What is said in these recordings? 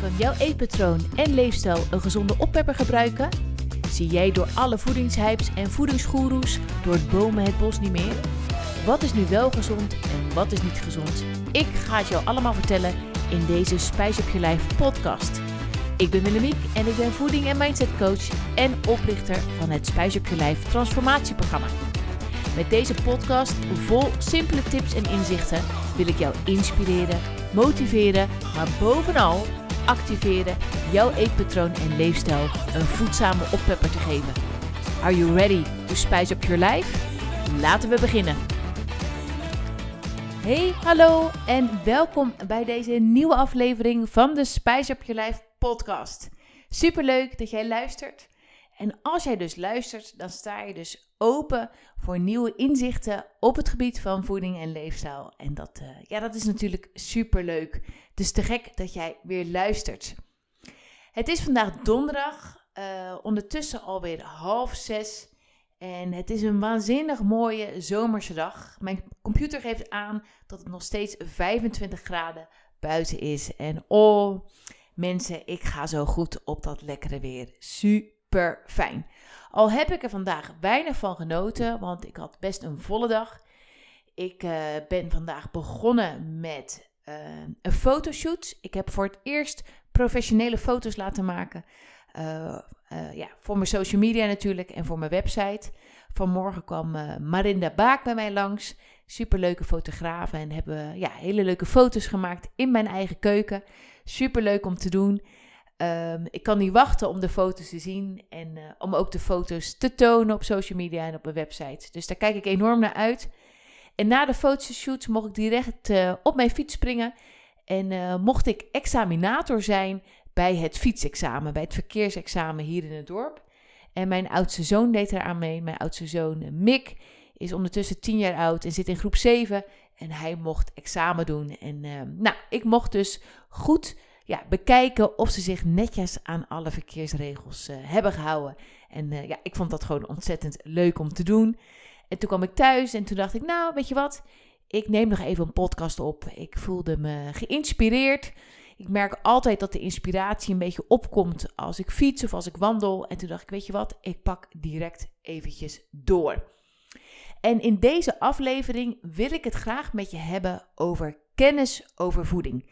Kan jouw eetpatroon en leefstijl een gezonde oppepper gebruiken? Zie jij door alle voedingshypes en voedingsgoeroes door het bomen het bos niet meer? Wat is nu wel gezond en wat is niet gezond? Ik ga het jou allemaal vertellen in deze Spijs op je lijf podcast. Ik ben Willemiek en ik ben voeding- en mindset coach en oprichter van het Spijs op je lijf transformatieprogramma. Met deze podcast vol simpele tips en inzichten wil ik jou inspireren, motiveren, maar bovenal activeren jouw eetpatroon en leefstijl een voedzame oppepper te geven. Are you ready to spice up your life? Laten we beginnen. Hey, hallo en welkom bij deze nieuwe aflevering van de Spice Up Your Life podcast. Superleuk dat jij luistert. En als jij dus luistert, dan sta je dus open voor nieuwe inzichten op het gebied van voeding en leefstijl. En dat, uh, ja, dat is natuurlijk superleuk. Dus te gek dat jij weer luistert. Het is vandaag donderdag, uh, ondertussen alweer half zes. En het is een waanzinnig mooie zomerse dag. Mijn computer geeft aan dat het nog steeds 25 graden buiten is. En oh, mensen, ik ga zo goed op dat lekkere weer. Super fijn. Al heb ik er vandaag weinig van genoten, want ik had best een volle dag. Ik uh, ben vandaag begonnen met uh, een fotoshoot. Ik heb voor het eerst professionele foto's laten maken. Uh, ja, voor mijn social media natuurlijk en voor mijn website. Vanmorgen kwam Marinda Baak bij mij langs. Superleuke fotograaf en hebben ja, hele leuke foto's gemaakt in mijn eigen keuken. Superleuk om te doen. Um, ik kan niet wachten om de foto's te zien en om ook de foto's te tonen op social media en op mijn website. Dus daar kijk ik enorm naar uit. En na de fotoshoot mocht ik direct uh, op mijn fiets springen en uh, mocht ik examinator zijn bij het fietsexamen, bij het verkeersexamen hier in het dorp. En mijn oudste zoon deed eraan mee. Mijn oudste zoon Mick is ondertussen 10 jaar oud en zit in groep 7. En hij mocht examen doen. En nou, ik mocht dus goed ja, bekijken of ze zich netjes aan alle verkeersregels hebben gehouden. En ja, ik vond dat gewoon ontzettend leuk om te doen. En toen kwam ik thuis en toen dacht ik, nou, weet je wat? Ik neem nog even een podcast op. Ik voelde me geïnspireerd. Ik merk altijd dat de inspiratie een beetje opkomt als ik fiets of als ik wandel. En toen dacht ik, weet je wat? Ik pak direct eventjes door. En in deze aflevering wil ik het graag met je hebben over kennis over voeding.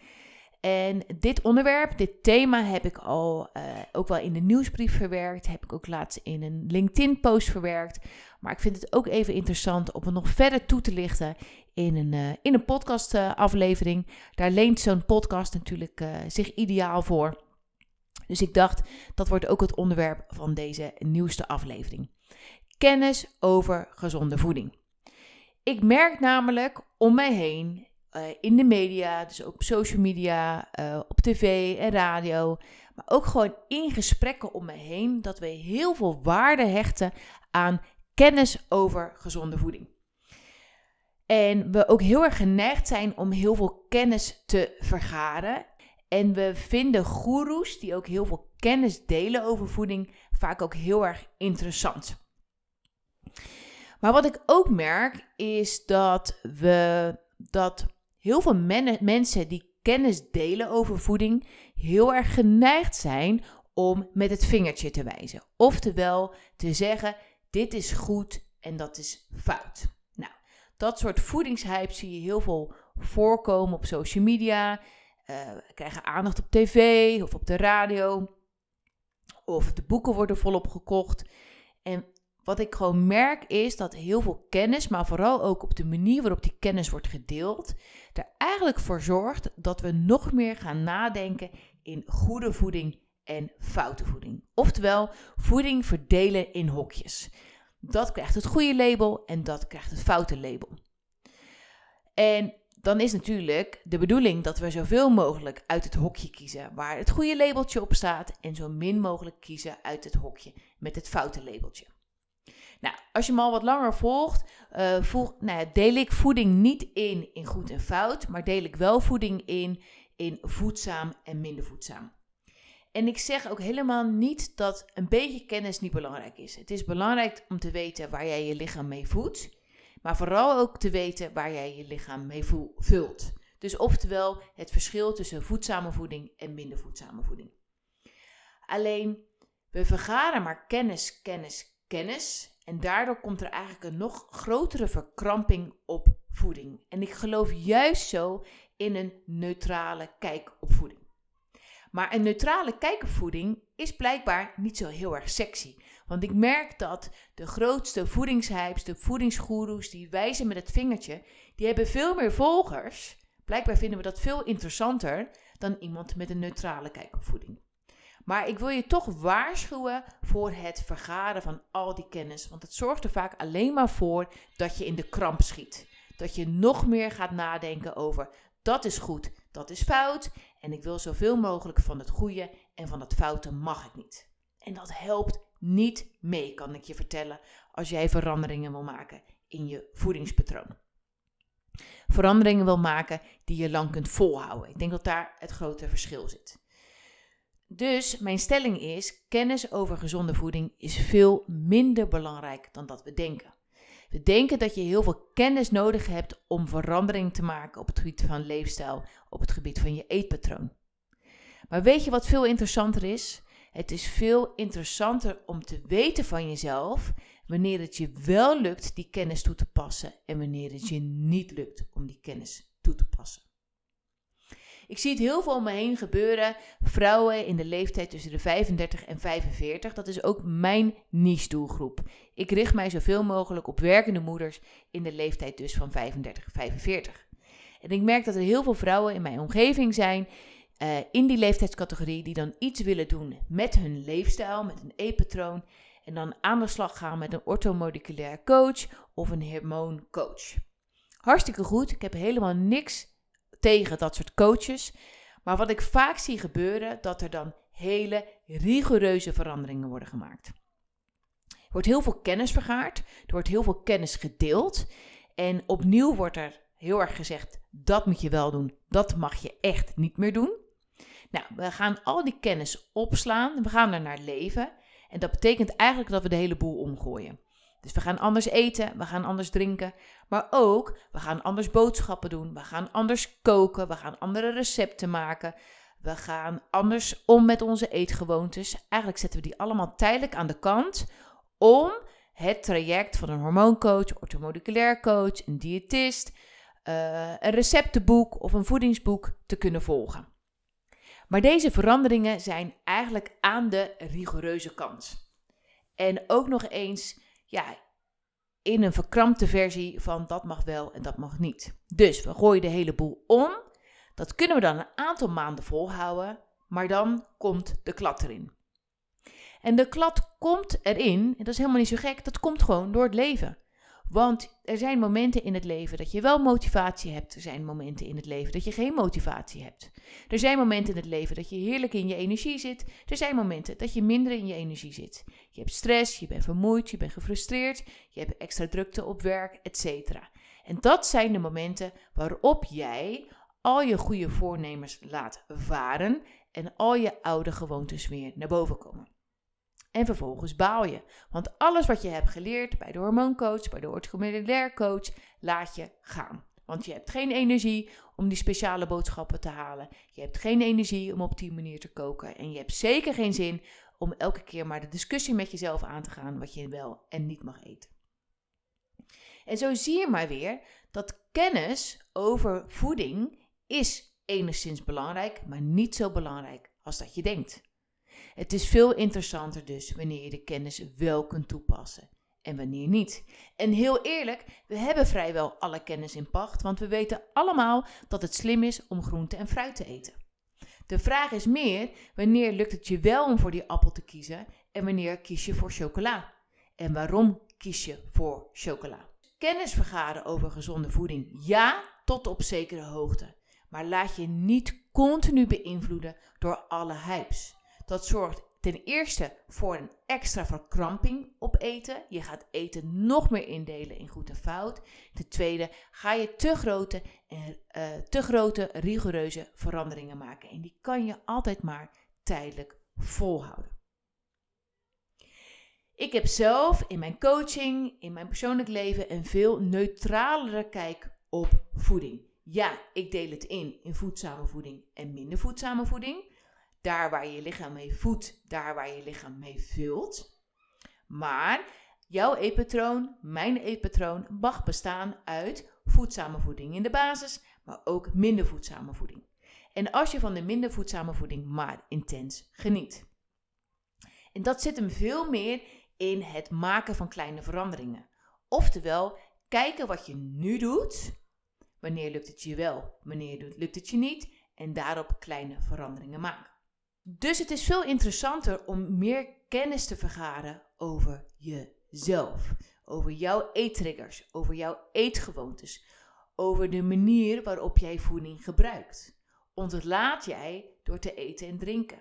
En dit onderwerp, dit thema heb ik al uh, ook wel in de nieuwsbrief verwerkt. Heb ik ook laatst in een LinkedIn-post verwerkt. Maar ik vind het ook even interessant om het nog verder toe te lichten in een, uh, in een podcast-aflevering. Daar leent zo'n podcast natuurlijk uh, zich ideaal voor. Dus ik dacht, dat wordt ook het onderwerp van deze nieuwste aflevering. Kennis over gezonde voeding. Ik merk namelijk om mij heen in de media, dus ook op social media, op tv en radio, maar ook gewoon in gesprekken om me heen, dat we heel veel waarde hechten aan kennis over gezonde voeding. En we ook heel erg geneigd zijn om heel veel kennis te vergaren. En we vinden goeroes die ook heel veel kennis delen over voeding vaak ook heel erg interessant. Maar wat ik ook merk is dat we dat heel veel men mensen die kennis delen over voeding heel erg geneigd zijn om met het vingertje te wijzen. Oftewel te zeggen: dit is goed en dat is fout. Nou, dat soort voedingshype zie je heel veel voorkomen op social media. Uh, krijgen aandacht op tv of op de radio. Of de boeken worden volop gekocht. En wat ik gewoon merk is dat heel veel kennis, maar vooral ook op de manier waarop die kennis wordt gedeeld, er eigenlijk voor zorgt dat we nog meer gaan nadenken in goede voeding en foute voeding. Oftewel, voeding verdelen in hokjes. Dat krijgt het goede label en dat krijgt het foute label. En dan is natuurlijk de bedoeling dat we zoveel mogelijk uit het hokje kiezen waar het goede labeltje op staat en zo min mogelijk kiezen uit het hokje met het foute labeltje. Nou, als je me al wat langer volgt, uh, volg, nou ja, deel ik voeding niet in in goed en fout, maar deel ik wel voeding in in voedzaam en minder voedzaam. En ik zeg ook helemaal niet dat een beetje kennis niet belangrijk is. Het is belangrijk om te weten waar jij je lichaam mee voedt, maar vooral ook te weten waar jij je lichaam mee vult. Dus oftewel het verschil tussen voedzame voeding en minder voedzame voeding. Alleen, we vergaren maar kennis, kennis, kennis. En daardoor komt er eigenlijk een nog grotere verkramping op voeding. En ik geloof juist zo in een neutrale kijk op voeding. Maar een neutrale kijk op voeding is blijkbaar niet zo heel erg sexy. Want ik merk dat de grootste voedingshypes, de voedingsgoeroes, die wijzen met het vingertje, die hebben veel meer volgers. Blijkbaar vinden we dat veel interessanter dan iemand met een neutrale kijk op voeding. Maar ik wil je toch waarschuwen voor het vergaren van al die kennis. Want het zorgt er vaak alleen maar voor dat je in de kramp schiet. Dat je nog meer gaat nadenken over dat is goed, dat is fout. En ik wil zoveel mogelijk van het goede en van het foute mag ik niet. En dat helpt niet mee, kan ik je vertellen, als jij veranderingen wil maken in je voedingspatroon. Veranderingen wil maken die je lang kunt volhouden. Ik denk dat daar het grote verschil zit. Dus mijn stelling is: kennis over gezonde voeding is veel minder belangrijk dan dat we denken. We denken dat je heel veel kennis nodig hebt om verandering te maken op het gebied van leefstijl, op het gebied van je eetpatroon. Maar weet je wat veel interessanter is? Het is veel interessanter om te weten van jezelf wanneer het je wel lukt die kennis toe te passen en wanneer het je niet lukt om die kennis toe te passen. Ik zie het heel veel om me heen gebeuren. Vrouwen in de leeftijd tussen de 35 en 45. Dat is ook mijn niche-doelgroep. Ik richt mij zoveel mogelijk op werkende moeders in de leeftijd dus van 35, 45. En ik merk dat er heel veel vrouwen in mijn omgeving zijn uh, in die leeftijdscategorie die dan iets willen doen met hun leefstijl, met een e-patroon. En dan aan de slag gaan met een orthomoleculair coach of een hormooncoach. Hartstikke goed. Ik heb helemaal niks tegen dat soort coaches. Maar wat ik vaak zie gebeuren, dat er dan hele rigoureuze veranderingen worden gemaakt. Er wordt heel veel kennis vergaard, er wordt heel veel kennis gedeeld. En opnieuw wordt er heel erg gezegd, dat moet je wel doen, dat mag je echt niet meer doen. Nou, we gaan al die kennis opslaan, we gaan er naar leven. En dat betekent eigenlijk dat we de hele boel omgooien. Dus we gaan anders eten, we gaan anders drinken, maar ook we gaan anders boodschappen doen, we gaan anders koken, we gaan andere recepten maken, we gaan anders om met onze eetgewoontes. Eigenlijk zetten we die allemaal tijdelijk aan de kant om het traject van een hormooncoach, orthomoleculair coach, een diëtist, uh, een receptenboek of een voedingsboek te kunnen volgen. Maar deze veranderingen zijn eigenlijk aan de rigoureuze kant. En ook nog eens ja, in een verkrampte versie van dat mag wel en dat mag niet. Dus we gooien de hele boel om. Dat kunnen we dan een aantal maanden volhouden, maar dan komt de klad erin. En de klad komt erin, en dat is helemaal niet zo gek, dat komt gewoon door het leven. Want er zijn momenten in het leven dat je wel motivatie hebt. Er zijn momenten in het leven dat je geen motivatie hebt. Er zijn momenten in het leven dat je heerlijk in je energie zit. Er zijn momenten dat je minder in je energie zit. Je hebt stress, je bent vermoeid, je bent gefrustreerd, je hebt extra drukte op werk, etc. En dat zijn de momenten waarop jij al je goede voornemens laat varen en al je oude gewoontes weer naar boven komen. En vervolgens baal je. Want alles wat je hebt geleerd bij de hormooncoach, bij de orthomoleculair coach, laat je gaan. Want je hebt geen energie om die speciale boodschappen te halen. Je hebt geen energie om op die manier te koken. En je hebt zeker geen zin om elke keer maar de discussie met jezelf aan te gaan wat je wel en niet mag eten. En zo zie je maar weer dat kennis over voeding is enigszins belangrijk, maar niet zo belangrijk als dat je denkt. Het is veel interessanter dus wanneer je de kennis wel kunt toepassen en wanneer niet. En heel eerlijk, we hebben vrijwel alle kennis in pacht, want we weten allemaal dat het slim is om groente en fruit te eten. De vraag is meer, wanneer lukt het je wel om voor die appel te kiezen en wanneer kies je voor chocola? En waarom kies je voor chocola? Kennis vergaren over gezonde voeding, ja, tot op zekere hoogte. Maar laat je niet continu beïnvloeden door alle hypes. Dat zorgt ten eerste voor een extra verkramping op eten. Je gaat eten nog meer indelen in goed en fout. Ten tweede ga je te grote, uh, te grote rigoureuze veranderingen maken. En die kan je altijd maar tijdelijk volhouden. Ik heb zelf in mijn coaching, in mijn persoonlijk leven een veel neutralere kijk op voeding. Ja, ik deel het in in voedzame voeding en minder voedzame voeding. Daar waar je lichaam mee voedt, daar waar je je lichaam mee vult. Maar jouw eetpatroon, mijn eetpatroon, mag bestaan uit voedzame voeding in de basis, maar ook minder voedzame voeding. En als je van de minder voedzame voeding maar intens geniet. En dat zit hem veel meer in het maken van kleine veranderingen. Oftewel, kijken wat je nu doet. Wanneer lukt het je wel, wanneer lukt het je niet. En daarop kleine veranderingen maken. Dus het is veel interessanter om meer kennis te vergaren over jezelf. Over jouw eettriggers, over jouw eetgewoontes, over de manier waarop jij voeding gebruikt. Ontlaat jij door te eten en drinken?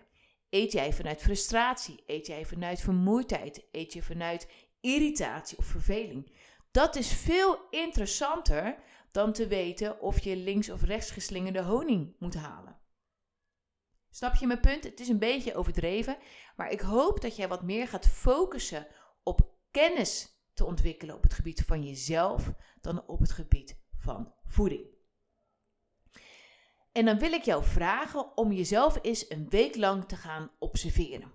Eet jij vanuit frustratie? Eet jij vanuit vermoeidheid? Eet je vanuit irritatie of verveling? Dat is veel interessanter dan te weten of je links of rechts geslingerde honing moet halen. Snap je mijn punt? Het is een beetje overdreven, maar ik hoop dat jij wat meer gaat focussen op kennis te ontwikkelen op het gebied van jezelf dan op het gebied van voeding. En dan wil ik jou vragen om jezelf eens een week lang te gaan observeren.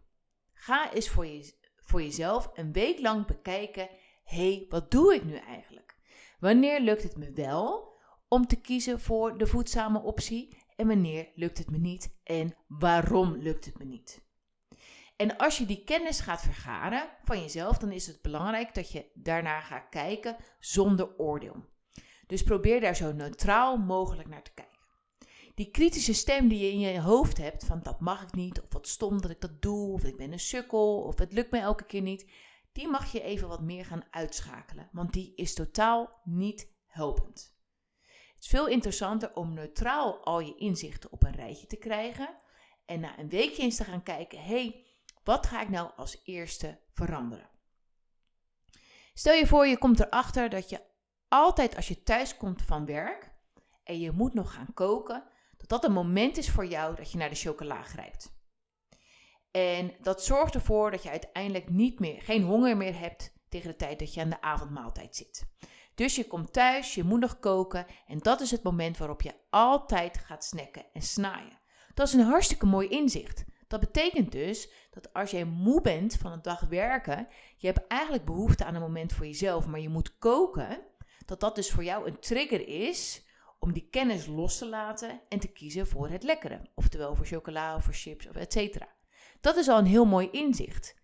Ga eens voor, je, voor jezelf een week lang bekijken: hé, hey, wat doe ik nu eigenlijk? Wanneer lukt het me wel om te kiezen voor de voedzame optie en wanneer lukt het me niet en waarom lukt het me niet? En als je die kennis gaat vergaren van jezelf, dan is het belangrijk dat je daarna gaat kijken zonder oordeel. Dus probeer daar zo neutraal mogelijk naar te kijken. Die kritische stem die je in je hoofd hebt, van dat mag ik niet, of wat stom dat ik dat doe, of ik ben een sukkel, of het lukt me elke keer niet, die mag je even wat meer gaan uitschakelen, want die is totaal niet helpend. Het is veel interessanter om neutraal al je inzichten op een rijtje te krijgen en na een weekje eens te gaan kijken, hé, hey, wat ga ik nou als eerste veranderen? Stel je voor, je komt erachter dat je altijd als je thuis komt van werk en je moet nog gaan koken, dat dat een moment is voor jou dat je naar de chocola grijpt. En dat zorgt ervoor dat je uiteindelijk niet meer, geen honger meer hebt tegen de tijd dat je aan de avondmaaltijd zit. Dus je komt thuis, je moet nog koken en dat is het moment waarop je altijd gaat snacken en snaaien. Dat is een hartstikke mooi inzicht. Dat betekent dus dat als jij moe bent van een dag werken, je hebt eigenlijk behoefte aan een moment voor jezelf, maar je moet koken, dat dat dus voor jou een trigger is om die kennis los te laten en te kiezen voor het lekkere. Oftewel voor chocola of voor chips of et cetera. Dat is al een heel mooi inzicht.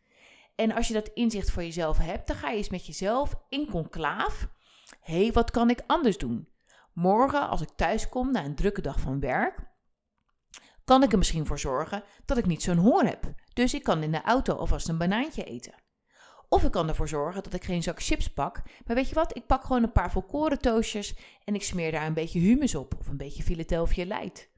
En als je dat inzicht voor jezelf hebt, dan ga je eens met jezelf in conclaaf. Hé, hey, wat kan ik anders doen? Morgen, als ik thuis kom na een drukke dag van werk, kan ik er misschien voor zorgen dat ik niet zo'n honger heb. Dus ik kan in de auto alvast een banaantje eten. Of ik kan ervoor zorgen dat ik geen zak chips pak. Maar weet je wat? Ik pak gewoon een paar volkoren toastjes en ik smeer daar een beetje humus op. Of een beetje Philadelphia light.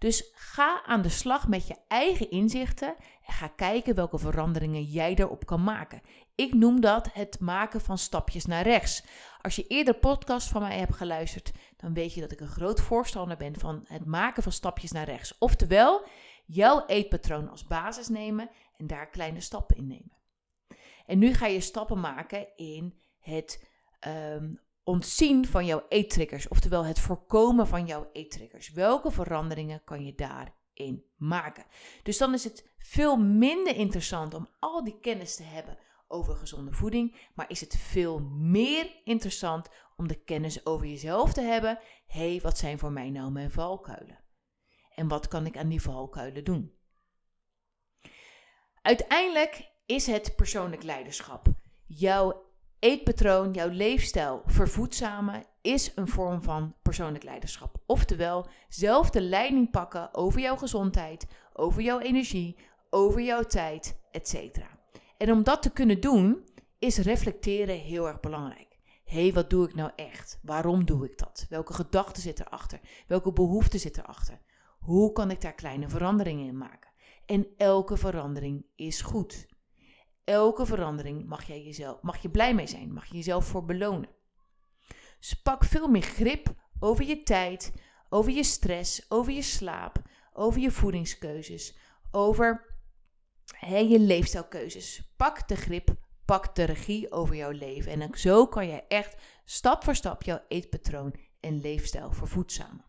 Dus ga aan de slag met je eigen inzichten en ga kijken welke veranderingen jij erop kan maken. Ik noem dat het maken van stapjes naar rechts. Als je eerder podcast van mij hebt geluisterd, dan weet je dat ik een groot voorstander ben van het maken van stapjes naar rechts. Oftewel, jouw eetpatroon als basis nemen en daar kleine stappen in nemen. En nu ga je stappen maken in het um, ontzien van jouw eettriggers, oftewel het voorkomen van jouw eettriggers. Welke veranderingen kan je daarin maken? Dus dan is het veel minder interessant om al die kennis te hebben over gezonde voeding, maar is het veel meer interessant om de kennis over jezelf te hebben. Hé, hey, wat zijn voor mij nou mijn valkuilen? En wat kan ik aan die valkuilen doen? Uiteindelijk is het persoonlijk leiderschap. Jouw eetpatroon, jouw leefstijl vervoedzamen is een vorm van persoonlijk leiderschap. Oftewel, zelf de leiding pakken over jouw gezondheid, over jouw energie, over jouw tijd, etc. En om dat te kunnen doen, is reflecteren heel erg belangrijk. Hé, hey, wat doe ik nou echt? Waarom doe ik dat? Welke gedachten zitten erachter? Welke behoeften zitten erachter? Hoe kan ik daar kleine veranderingen in maken? En elke verandering is goed elke verandering mag, jij jezelf, mag je blij mee zijn, mag je jezelf voor belonen. Dus pak veel meer grip over je tijd, over je stress, over je slaap, over je voedingskeuzes, over je leefstijlkeuzes. Pak de grip, pak de regie over jouw leven. En zo kan je echt stap voor stap jouw eetpatroon en leefstijl vervoedzamen.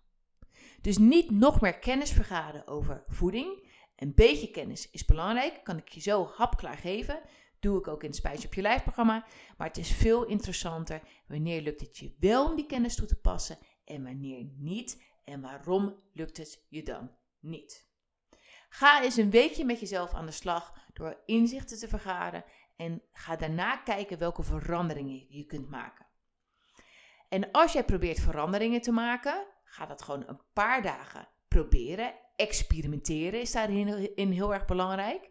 Dus niet nog meer kennis vergaren over voeding. Een beetje kennis is belangrijk, kan ik je zo hapklaar geven. Doe ik ook in het Spijs op je lijf programma. Maar het is veel interessanter wanneer lukt het je wel om die kennis toe te passen en wanneer niet. En waarom lukt het je dan niet? Ga eens een weekje met jezelf aan de slag door inzichten te vergaren en ga daarna kijken welke veranderingen je kunt maken. En als jij probeert veranderingen te maken, ga dat gewoon een paar dagen proberen. Experimenteren is daarin heel erg belangrijk.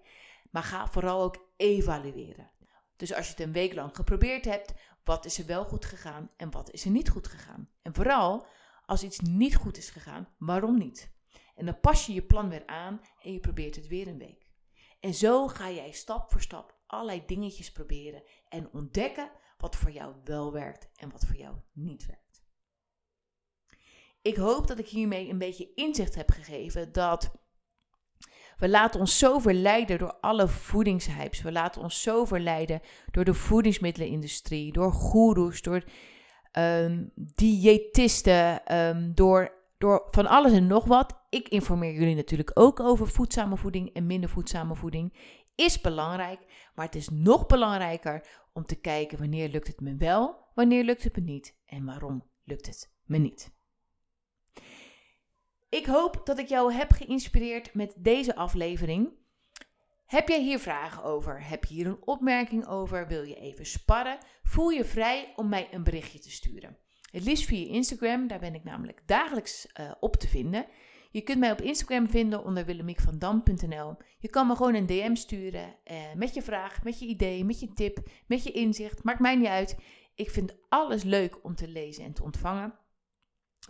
Maar ga vooral ook evalueren. Dus als je het een week lang geprobeerd hebt, wat is er wel goed gegaan en wat is er niet goed gegaan? En vooral, als iets niet goed is gegaan, waarom niet? En dan pas je je plan weer aan en je probeert het weer een week. En zo ga jij stap voor stap allerlei dingetjes proberen en ontdekken wat voor jou wel werkt en wat voor jou niet werkt. Ik hoop dat ik hiermee een beetje inzicht heb gegeven dat we laten ons zo verleiden door alle voedingshypes. We laten ons zo verleiden door de voedingsmiddelenindustrie, door goeroes, door um, diëtisten, um, door, door van alles en nog wat. Ik informeer jullie natuurlijk ook over voedzame voeding en minder voedzame voeding. Is belangrijk, maar het is nog belangrijker om te kijken wanneer lukt het me wel, wanneer lukt het me niet en waarom lukt het me niet. Ik hoop dat ik jou heb geïnspireerd met deze aflevering. Heb jij hier vragen over? Heb je hier een opmerking over? Wil je even sparren? Voel je vrij om mij een berichtje te sturen. Het liefst via Instagram, daar ben ik namelijk dagelijks uh, op te vinden. Je kunt mij op Instagram vinden onder willemiekvandam.nl. Je kan me gewoon een DM sturen uh, met je vraag, met je idee, met je tip, met je inzicht. Maakt mij niet uit. Ik vind alles leuk om te lezen en te ontvangen.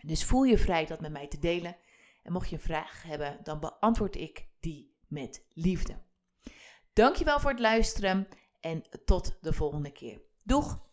Dus voel je vrij dat met mij te delen. En mocht je een vraag hebben, dan beantwoord ik die met liefde. Dankjewel voor het luisteren en tot de volgende keer. Doeg!